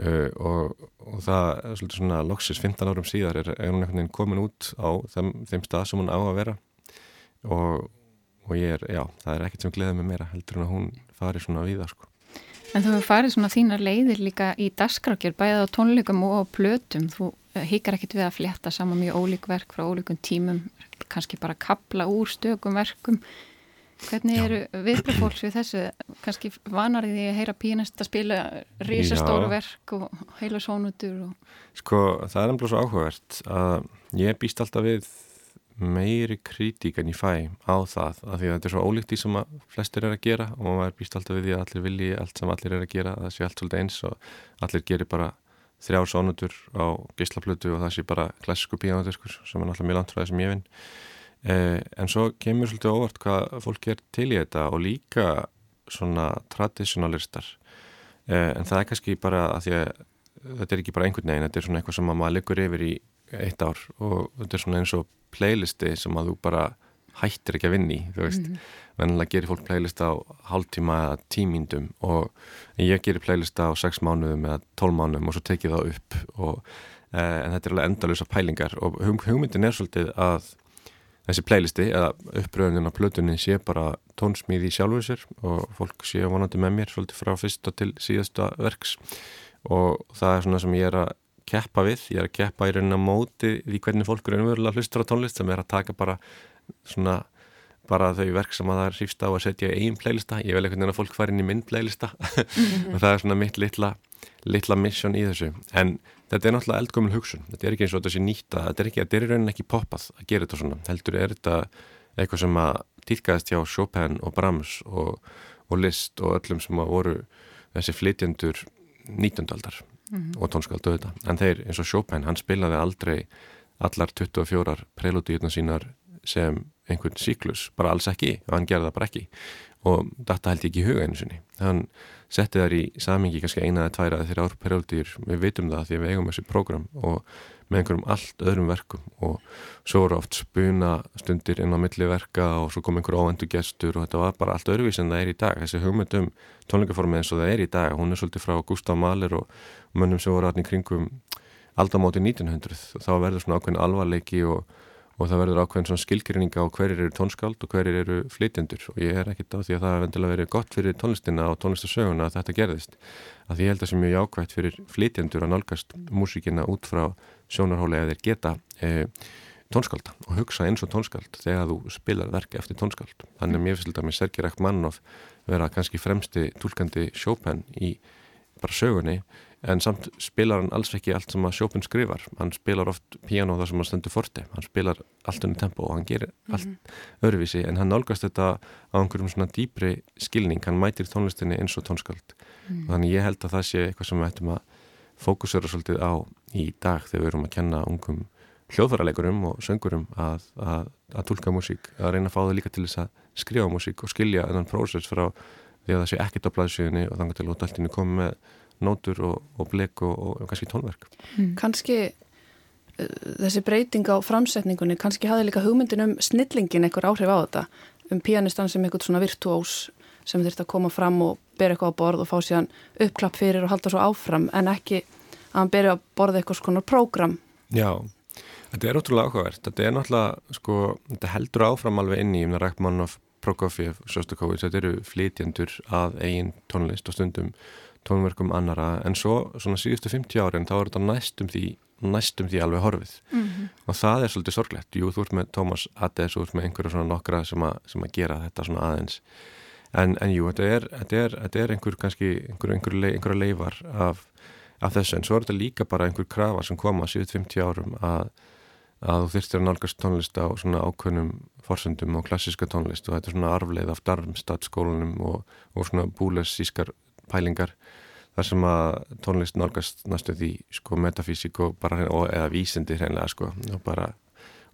uh, og, og það svolítið svona loksis 15 árum síðar er, er hún einhvern veginn komin út á þeim, þeim stað sem hún á að vera og, og ég er, já, það er ekkert sem gleði mig meira heldur en að hún fari svona við það sko. En þú hefur farið svona þínar leiðir líka í dasgrákjör, bæðið á tónleikum og á plötum. Þú eh, hikar ekkit við að fletta saman mjög ólík verk frá ólíkum tímum, kannski bara kapla úr stökum verkum. Hvernig eru viðbröð fólks við þessu? Kannski vanar því að heyra pínast að spila risastóru verk og heila sónutur? Og... Sko, það er nefnilega svo áhugavert að ég býst alltaf við meiri kritík en ég fæ á það af því að þetta er svo ólíkt í sem að flestir er að gera og maður býst alltaf við því að allir vilji allt sem allir er að gera, það sé allt svolítið eins og allir gerir bara þrjár sónutur á gíslaplötu og það sé bara klassisku bíónutur sem er náttúrulega mjög langt frá þessum ég vinn en svo kemur svolítið óvart hvað fólk er til í þetta og líka svona traditionalistar eh, en það er kannski bara að því að þetta er ekki bara einhvern veginn, þetta er svona eitthvað sem maður liggur yfir í eitt ár og þetta er svona eins og playlisti sem að þú bara hættir ekki að vinni þú veist, mm -hmm. vennilega gerir fólk playlista á hálftíma eða tímindum og ég gerir playlista á sex mánuðum eða tól mánuðum og svo tekið það upp og, eh, en þetta er alveg endalösa pælingar og hugmyndin er svolítið að þessi playlisti eða uppröðunin á plötunni sé bara tónsmíði sjálfur sér og fólk sé vonandi með mér svolítið frá fyrsta til síðasta verks. Og það er svona sem ég er að keppa við, ég er að keppa í rauninna móti því hvernig fólk er umverulega hlustur á tónlist sem er að taka bara svona bara þau verk sem að það er hrýfst á að setja í einn playlista, ég vil einhvern veginn að fólk fara inn í minn playlista. -hmm. og það er svona mitt litla, litla mission í þessu. En þetta er náttúrulega eldgömmul hugsun þetta er ekki eins og þetta sé nýta, þetta er ekki þetta er í rauninni ekki poppað að gera þetta svona heldur er þetta eitthvað sem að týrkaðist hjá Chopin og Brahms og, og Liszt og öllum sem að voru þessi flytjendur 19. aldar mm -hmm. og tónskald auðvitað, en þeir eins og Chopin hann spilaði aldrei allar 24 preludíuna sínar sem einhvern síklus, bara alls ekki og hann gerði það bara ekki. Og þetta held ég ekki í huga einu sinni. Hann setti þar í samingi kannski eina eða tværa eða þeirra ár preludíur, við veitum það því að við eigum þessi prógram og með einhverjum allt öðrum verkum. Og svo voru oft spuna stundir inn á milli verka og svo kom einhver óvendu gestur og þetta var bara allt öðruvís en það er í dag. Þessi hugmyndum tónleikaformi eins og það er í dag hún er svolítið frá Gustaf Mahler og mönnum sem voru allir kringum aldamóti 1900 þá verður svona ákveðin alvarleiki og, og það verður ákveðin svona skilgrinninga á hverjir eru tónskáld og hverjir eru flytjendur. Og ég er ekkit á því að það er vendilega verið gott fyrir tónlistina og tónlistasöguna að þetta gerðist. Að ég held að það sé mjög jákvægt fyrir flytjendur að nálgast músíkina út frá sjónarhóli eða þeir geta e, tónskálda og hugsa eins og tónskáld þegar þú spilar verki eftir tónskáld. Þannig að mér finnst þetta með Sergei Rachmaninoff vera kannski fremsti tólkandi Chopin í bara sögunni en samt spilar hann alls ekki allt sem að Chopin skrifar hann spilar oft piano þar sem hann stendur forti hann spilar allt unni tempo og hann gerir mm -hmm. allt mhm. öðruvísi en hann nálgast þetta á einhverjum svona dýpri skilning hann mætir tónlistinni eins og tónskald mm. og þannig ég held að það sé eitthvað sem við ættum að fókusera svolítið á í dag þegar við erum að kenna ungum hljóðfæralegurum og söngurum að, að, að tólka músík, að reyna að fá það líka til þess að skrifa músík og skilja þennan prósess frá því að það sé ekkert á blæðsjöðinni og þannig til að alltaf komið með nótur og, og blik og, og kannski tónverk. Mm. Kannski uh, þessi breyting á framsetningunni kannski hafði líka hugmyndin um snillingin einhver áhrif á þetta um pianistan sem einhvern svona virtuós sem þurft að koma fram og bera eitthvað á borð og fá síðan uppklapp fyrir og halda svo áfram en ekki að hann bera á borð eitthvað svona prógram. Já, þetta er ótrúlega áhugavert. Þetta er náttúrulega, sko, þetta heldur áfram alveg inn í, ég meina Rækmannof Prokofjev, Sjóstakovits, þetta eru flytjandur að eigin tónlist og stundum tónverkum annara en svo svona síðustu 50 árin þá er þetta næstum því næstum því alveg horfið. Mm -hmm. og það er svolítið sorglegt, jú þú ert með Thomas Addes, þú ert með einhverju svona nokkra sem, a, sem að gera þetta svona aðeins. En, en jú, þetta er, þetta er, þetta er einhver kannski, einhver, einhver, leif, einhverja leifar af, af þessu, en svo er þetta líka bara einhver krafa sem koma síðust 50 árum að, að þú þurftir að nálgast tónlist á svona ákveðnum forsendum og klassiska tónlist. Og þetta er svona arfleið af Darmstadt skólanum og, og svona búlesískar pælingar þar sem að tónlist nálgast næstu því sko metafísík og bara og, eða vísindi hreinlega sko og bara,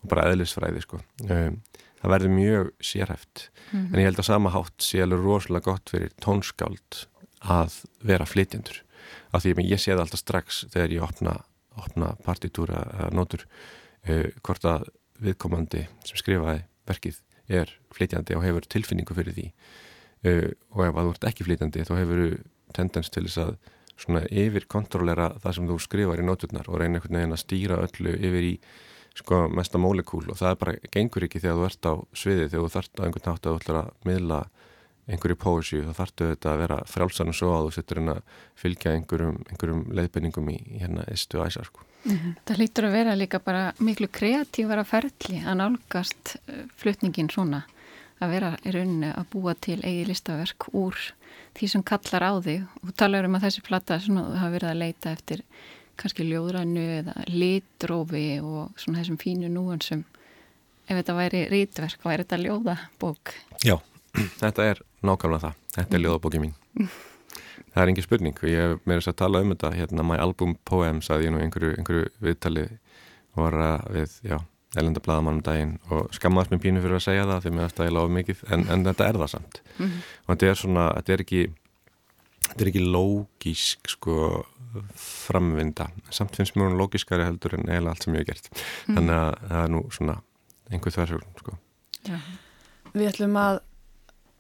og bara eðlisfræði sko. Um, það verður mjög sérhæft mm -hmm. en ég held að sama hátt sé alveg rosalega gott fyrir tónskáld að vera flytjendur. Af því að ég sé það alltaf strax þegar ég opna, opna partitúra eða nótur uh, hvort að viðkomandi sem skrifaði verkið er flytjandi og hefur tilfinningu fyrir því uh, og ef að þú ert ekki flytjandi þá hefur þú tendens til þess að svona yfir kontrollera það sem þú skrifar í nóturnar og reyna einhvern veginn að stýra öllu yfir í sko mesta mólekúl og það bara gengur ekki þegar þú ert á sviði þegar þú þart á einhvern nátt að þú ætlar að miðla einhverju pósju þá þartu þetta að vera frjálsan og svo að þú setur hérna að fylgja einhverjum, einhverjum leiðbenningum í, hérna istu æsar sko. -hmm. Það hlýtur að vera líka bara miklu kreatífara ferli að nálgast eh, flutningin svona að vera í rauninni að búa til eigi listaverk úr því sem kallar á þig og talar um að þessi platta hafa verið að leita eftir kannski ljóðrænu eða litrófi og svona þessum fínu núansum ef þetta væri rítverk, væri þetta ljóðabók? Já, þetta er nákvæmlega það. Þetta er ljóðabóki mín. Það er engin spurning. Ég hef með þess að tala um þetta, hérna, My Album Poems, að ég nú einhverju, einhverju viðtali var að við, já, elenda blagamannum daginn og skammaðast mér pínu fyrir að segja það því mér eftir að ég láfi mikið, en, en þetta er það samt. Mm -hmm. Og þetta er svona, þetta er ekki, þetta er ekki lógísk, sko, framvinda. Samt finnst mér hún lógískari heldur en eiginlega allt sem ég hef gert. Mm. Þannig að það er nú svona einhver þversögn, sko. Já. Við ætlum að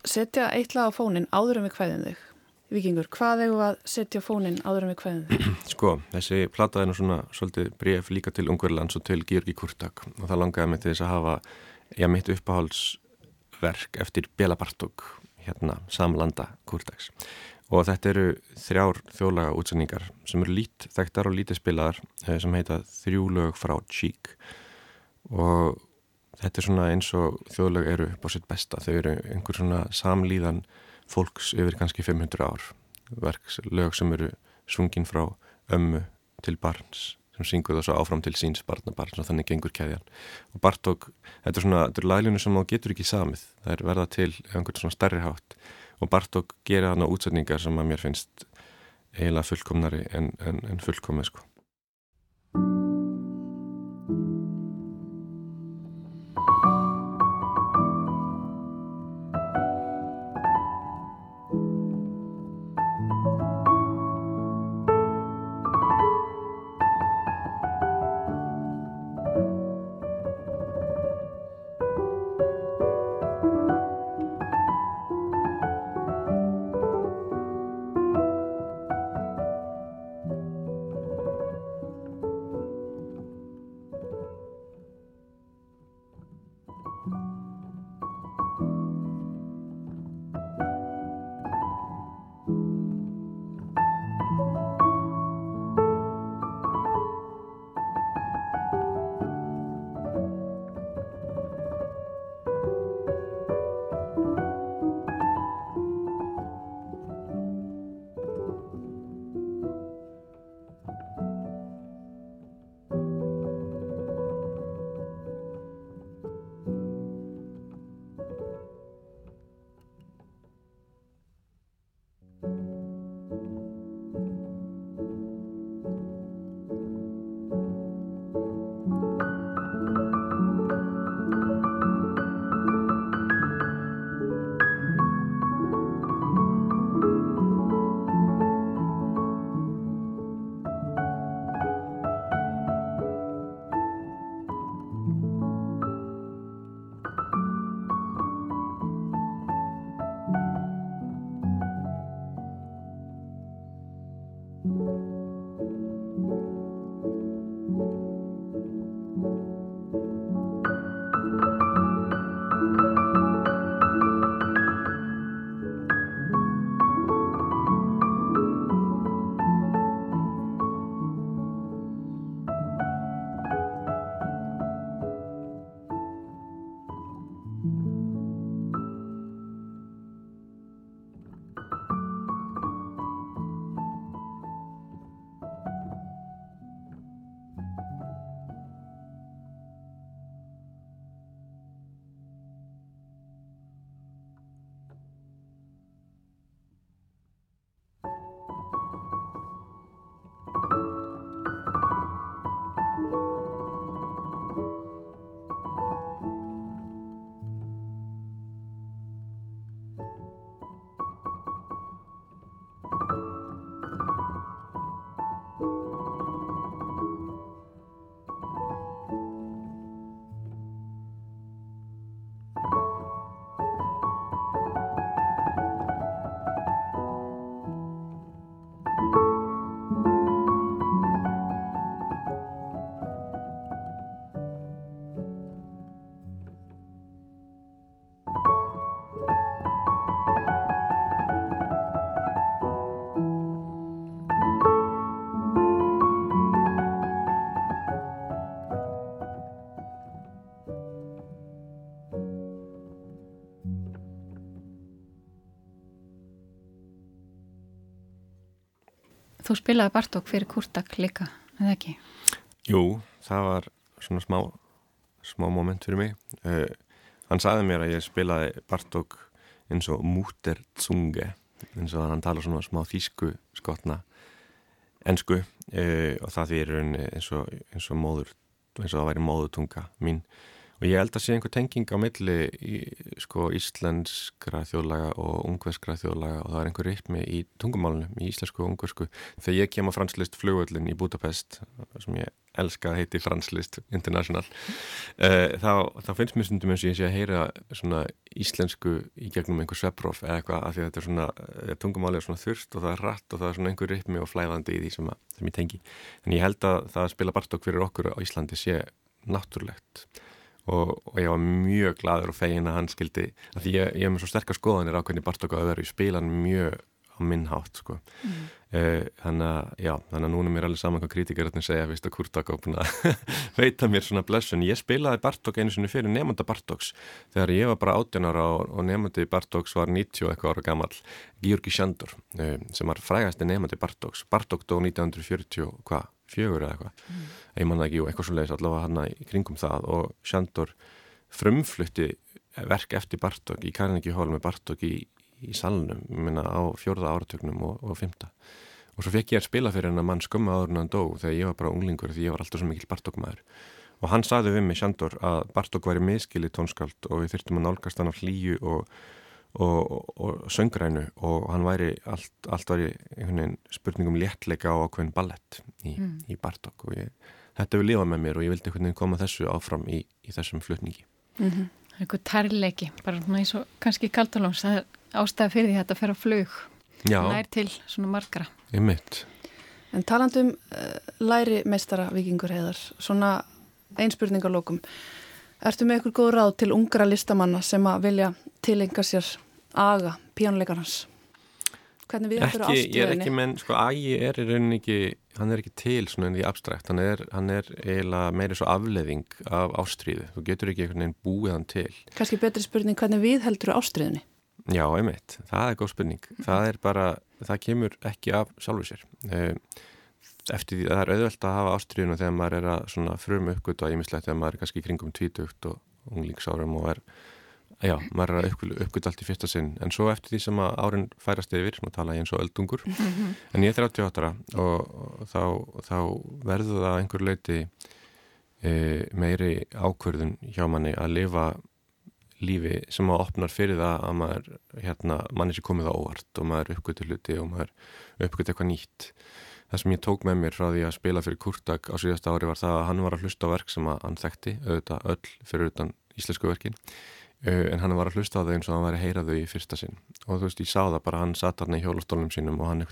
setja eitt lag á fónin áður en við hvaðin þig. Vikingur, hvað hefur að setja fónin áður hvaðin þig? Sko, þessi plata er nú svona svolítið bref líka til Ungverðlands og til Georgi Kurtak og það langaði mig til þess að hafa ég mitt uppáhaldsverk eftir Bela Bartók, hérna samlanda Kurtaks. Og þetta eru þrjár þjólaga útsendingar sem eru lít þekktar og lítið spilaðar eh, sem heita Þrjúlög frá Cheek og þetta er svona eins og þjóðlög eru på sitt besta, þau eru einhver svona samlíðan fólks yfir kannski 500 ár. Verkslög sem eru svungin frá ömmu til barns sem syngur það svo áfram til síns barnabarns og þannig gengur keðjan. Og Bartók, þetta er svona, þetta er laglinu sem þá getur ekki samið, það er verða til einhvern svona starri hátt. Og Bartók gera þarna útsetningar sem að mér finnst eiginlega fullkomnari en, en, en fullkomið sko Þú spilaði Bartók fyrir Kurtak líka, eða ekki? Jú, það var svona smá smá moment fyrir mig uh, hann sagði mér að ég spilaði Bartók eins og múter tsunge eins og hann tala svona smá þýsku skotna ennsku uh, og það því er eins og, eins og móður eins og það væri móðutunga mín og ég held að sé einhver tenging á milli í, sko, íslenskra þjóðlaga og ungverskra þjóðlaga og það er einhver rytmi í tungumálunum í íslensku og ungversku. Þegar ég kem á franslist flugvöldin í Budapest sem ég elska að heiti franslist international uh, þá, þá finnst mér stundum eins og ég sé að heyra svona íslensku í gegnum einhver svepprof eða eitthvað af því að þetta er svona eh, tungumáli er svona þurft og það er rætt og það er svona einhver rytmi og flæðandi í því sem, að, sem ég tengi. En ég held að það að spila Bartók fyrir okkur á Íslandi sé náttúrulegt og, og ég var mjög gladur og fegin að hann skildi að því ég, ég hef með svo sterkar skoðanir á hvernig Bartók að vera í spilan mjög á minnhátt sko. mm. uh, þannig að já, þannig að núna mér alveg saman hvað kritíkarinn segja, veist að Kurtak ápuna veita mér svona blessun ég spilaði Bartók einu sinni fyrir nefnda Bartóks þegar ég var bara 18 ára og, og nefndi Bartóks var 90 eitthvað ára gammal Georgi Sjandur uh, sem var frægasti nefndi Bartóks Bartók dó 1940 hvað fjögur eða eitthvað. Mm. ég manna ekki, eitthvað svo leiðis allavega hann í kringum það. Og Sjandur frumflutti verk eftir Bartók í Carnegie Hall með Bartók í, í salnum, minna á fjörða áratögnum og, og fymta og svo fekk ég að spila fyrir hennar mann skömmu áður en hann dó þegar ég var bara unglingur því ég var alltaf svo mikil Bartók maður og hann saði við mig Sjandur að Bartók væri miskili tónskald og við þurftum að nálgast hann á hlýju og og, og söngrænu og hann væri allt, allt var í spurningum léttleika á ákveðin ballett í, mm. í Bartók og ég, þetta hefur lifað með mér og ég vildi einhvern veginn koma þessu áfram í, í þessum flutningi. Mm -hmm. Eitthvað tærleiki, bara eins og kannski Kaldalóns, það er ástæði fyrir því að þetta fer á flug. Nær til svona margara Ég mitt En talandum uh, læri meistara vikingur heiðar, svona einspurningarlókum Ertu með eitthvað góð ráð til ungra listamanna sem að vilja tilenga sér aga píjónleikarnas? Hvernig við ættum ástriðinni? Ég er ekki menn, sko, agi er í rauninni ekki, hann er ekki til svona en því abstrakt, hann er, hann er eiginlega meiri svo afleðing af ástriðu, þú getur ekki einhvern veginn búið hann til. Kanski betri spurning, hvernig við heldur ástriðinni? Já, einmitt, það er góð spurning, það er bara, það kemur ekki af sjálfur sér. Uh, eftir því að það er auðvelt að hafa ástriðinu þegar maður er að svona frum uppgötu að ímislegt þegar maður er kannski kringum tvítugt og unglingsárum og er, já, maður er að uppgötu allt í fyrsta sinn. En svo eftir því sem að árin færast yfir, svona tala ég eins og öldungur en ég er 38 og, og þá, þá verður það einhver leiti e, meiri ákverðun hjá manni að lifa lífi sem að opnar fyrir það að maður hérna, mann er sér komið á óvart og maður uppgötu hluti og maður uppgötu eitthvað nýtt það sem ég tók með mér frá því að spila fyrir Kurtak á síðasta ári var það að hann var að hlusta á verk sem hann þekkti, auðvitað öll fyrir utan íslensku verkin. En hann var að hlusta á þau eins og hann var að heyra þau í fyrsta sinn. Og þú veist ég sá það bara hann satt hann í hjólastólnum sínum og hann,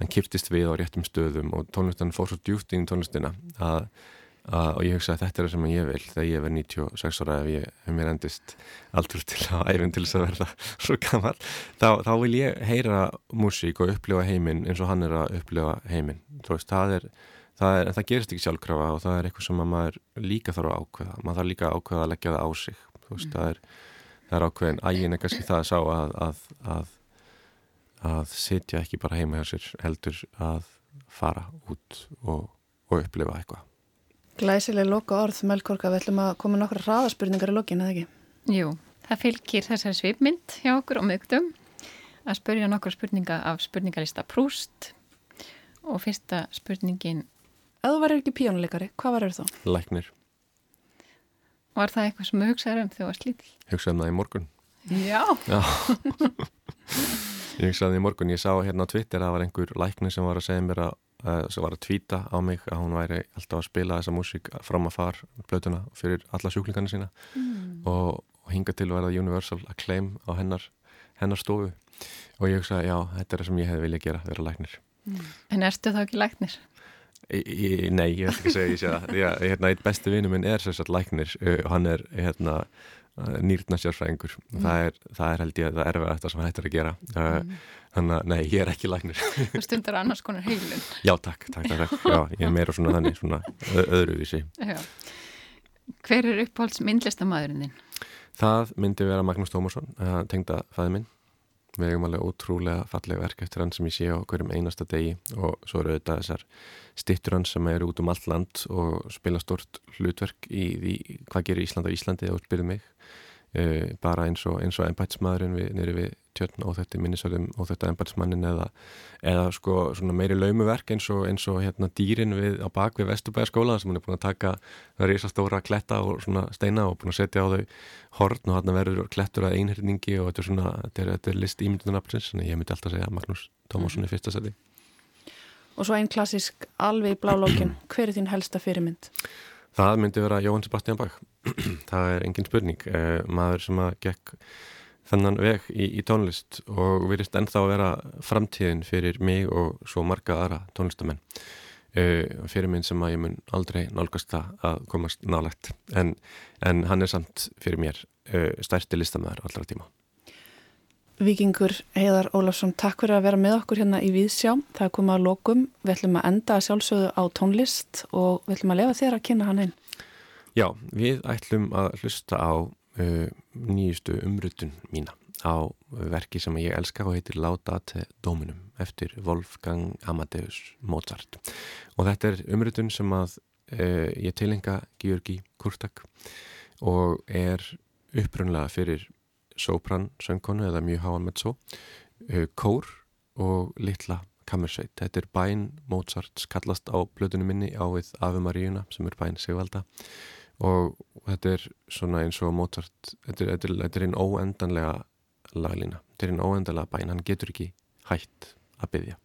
hann kiptist við á réttum stöðum og tónlistan fór svo djúft inn í tónlistina að Uh, og ég hugsa að þetta er það sem ég vil þegar ég verð 96 ára ef ég hef mér endist aldur til að æfinn til þess að verða svo gammal þá, þá vil ég heyra músík og upplifa heiminn eins og hann er að upplifa heiminn. Veist, það, er, það, er, það gerist ekki sjálfkrafa og það er eitthvað sem maður líka þarf að ákveða. Maður þarf líka að ákveða að leggja það á sig. Veist, mm. það, er, það er ákveðin ægin er kannski það að sá að, að, að, að sitja ekki bara heima hjá sér heldur að fara út og, og upplifa eitthvað Glæsileg loka orð, Melkorka, við ætlum að koma nokkra hraðaspurningar í lokin, eða ekki? Jú, það fylgir þessari svipmynd hjá okkur á mögdum að spurja nokkra spurninga af spurningarista Prúst og fyrsta spurningin Ef þú varir ekki píjónuleikari, hvað varir þá? Læknir Var það eitthvað sem hugsaður um þegar þú var slítil? Hugsaðum það í morgun Já, Já. Ég hugsaði það í morgun, ég sá hérna á Twitter að það var einhver læknir sem var að segja mér að sem var að tvíta á mig að hún væri alltaf að spila þessa músík fram að far blötuna fyrir alla sjúklingarnir sína mm. og, og hinga til að verða Universal að claim á hennar, hennar stofu og ég hugsa já, þetta er það sem ég hef viljað gera, vera læknir mm. En erstu þá ekki læknir? Í, nei, ég hef ekki segið, ég sé það hérna, eitt bestu vinnu minn er sérstaklega læknir og uh, hann er hérna nýrna sérfræðingur mm. það, er, það er held ég að það er erfið þetta sem hættir að gera mm. þannig að nei, ég er ekki læknir Þú stundar annars konar heilun Já, takk, takk, takk, já, ég er meira svona þannig svona öðruvísi já. Hver er uppáhalds myndlistamæðurinn þinn? Það myndi vera Magnús Tómasson tengda fæði minn við hefum alveg ótrúlega fallega verk eftir hann sem ég sé á hverjum einasta degi og svo eru auðvitað þessar stittur hann sem eru út um allt land og spila stort hlutverk í því hvað gerir Ísland á Íslandi og spyrir mig uh, bara eins og, og ennbætsmaðurinn við, nýri við tjörn og þetta minnisöldum og þetta ennbætsmannin eða, eða sko meiri laumuverk eins og, eins og hérna dýrin við, á bak við Vesturbæðaskóla sem hann er búin að taka það er í þess að stóra kletta og svona steina og búin að setja á þau horn og hann verður klettur að einhörningi og þetta er svona, þetta er, þetta er list ímyndunarapsins en ég myndi alltaf segja Magnús Tómasson í fyrsta seti Og svo einn klassisk alveg í blálókin, hver er þín helsta fyrirmynd? Það myndi vera Jóhann Sebastian Bach það er engin spurning eh, maður sem að gekk þennan veg í, í tónlist og virðist ennþá að vera framtíðin fyrir mig og svo marga aðra tónlistamenn eh, fyrir minn sem að ég mun aldrei nálgast það að komast nálægt en, en hann er samt fyrir mér eh, stærsti listamæður allra tíma Vikingur Heiðar Ólafsson, takk fyrir að vera með okkur hérna í Víðsjá. Það er komið að lokum. Við ætlum að enda sjálfsögðu á tónlist og við ætlum að lefa þér að kynna hann einn. Já, við ætlum að hlusta á uh, nýjustu umrutun mína á verki sem ég elska og heitir Laudate Dominum eftir Wolfgang Amadeus Mozart. Og þetta er umrutun sem að uh, ég tilenga Georgi Kurtak og er upprunlega fyrir sopran söngkonu eða mjög háan með svo uh, kór og litla kammersveit. Þetta er bæn Mozarts kallast á blöðunum minni á við Ave Maríuna sem er bæn Sigvalda og þetta er svona eins og Mozart, þetta er, þetta er, þetta er einn óendanlega laglína, þetta er einn óendanlega bæn, hann getur ekki hægt að byggja.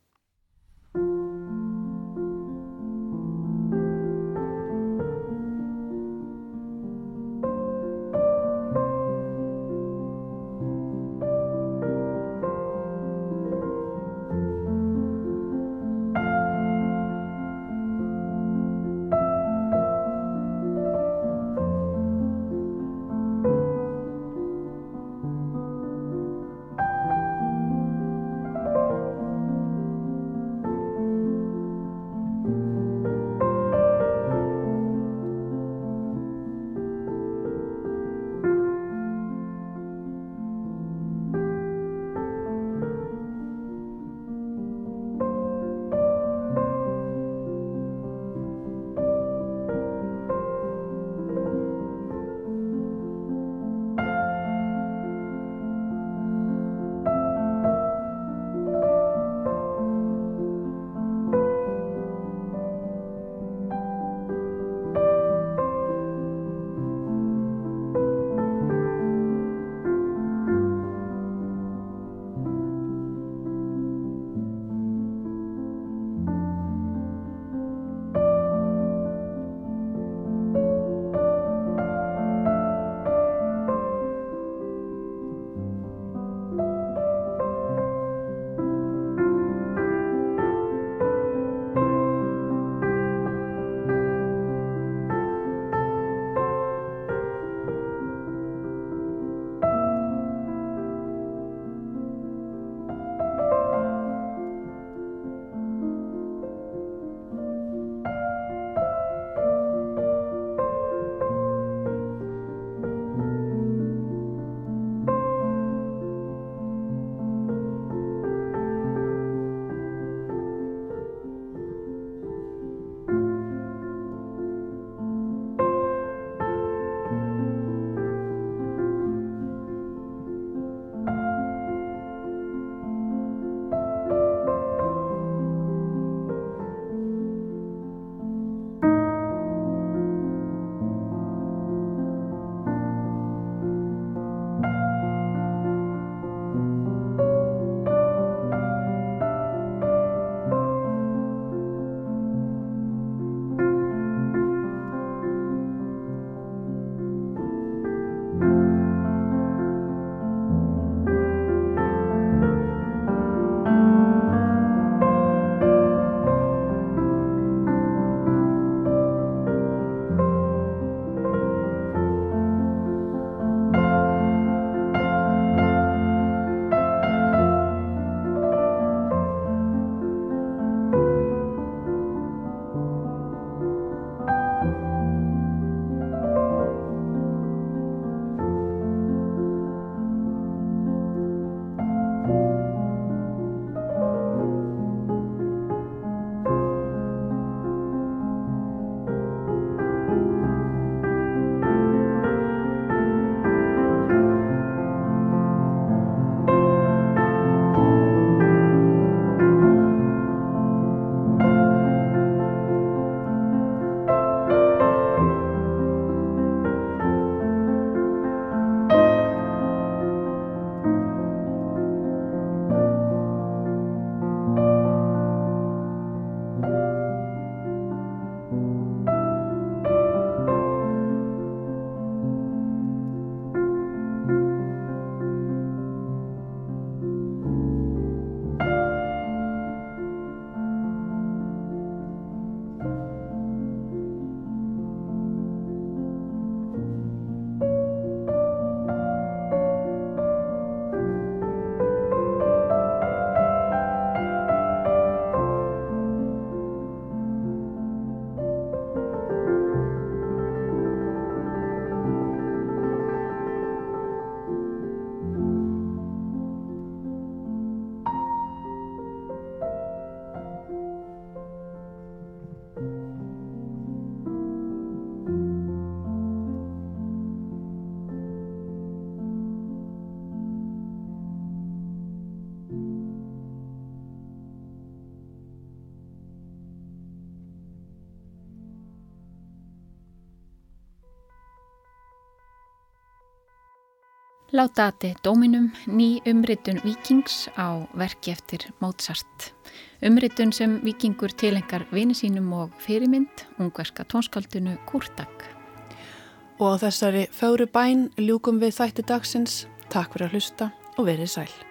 Látaði Dóminum ný umritun Vikings á verki eftir Mozart. Umritun sem Vikingur tilengar vini sínum og fyrirmynd, ungverska tónskaldinu Kurtak. Og á þessari fögru bæn ljúkum við þætti dagsins. Takk fyrir að hlusta og verið sæl.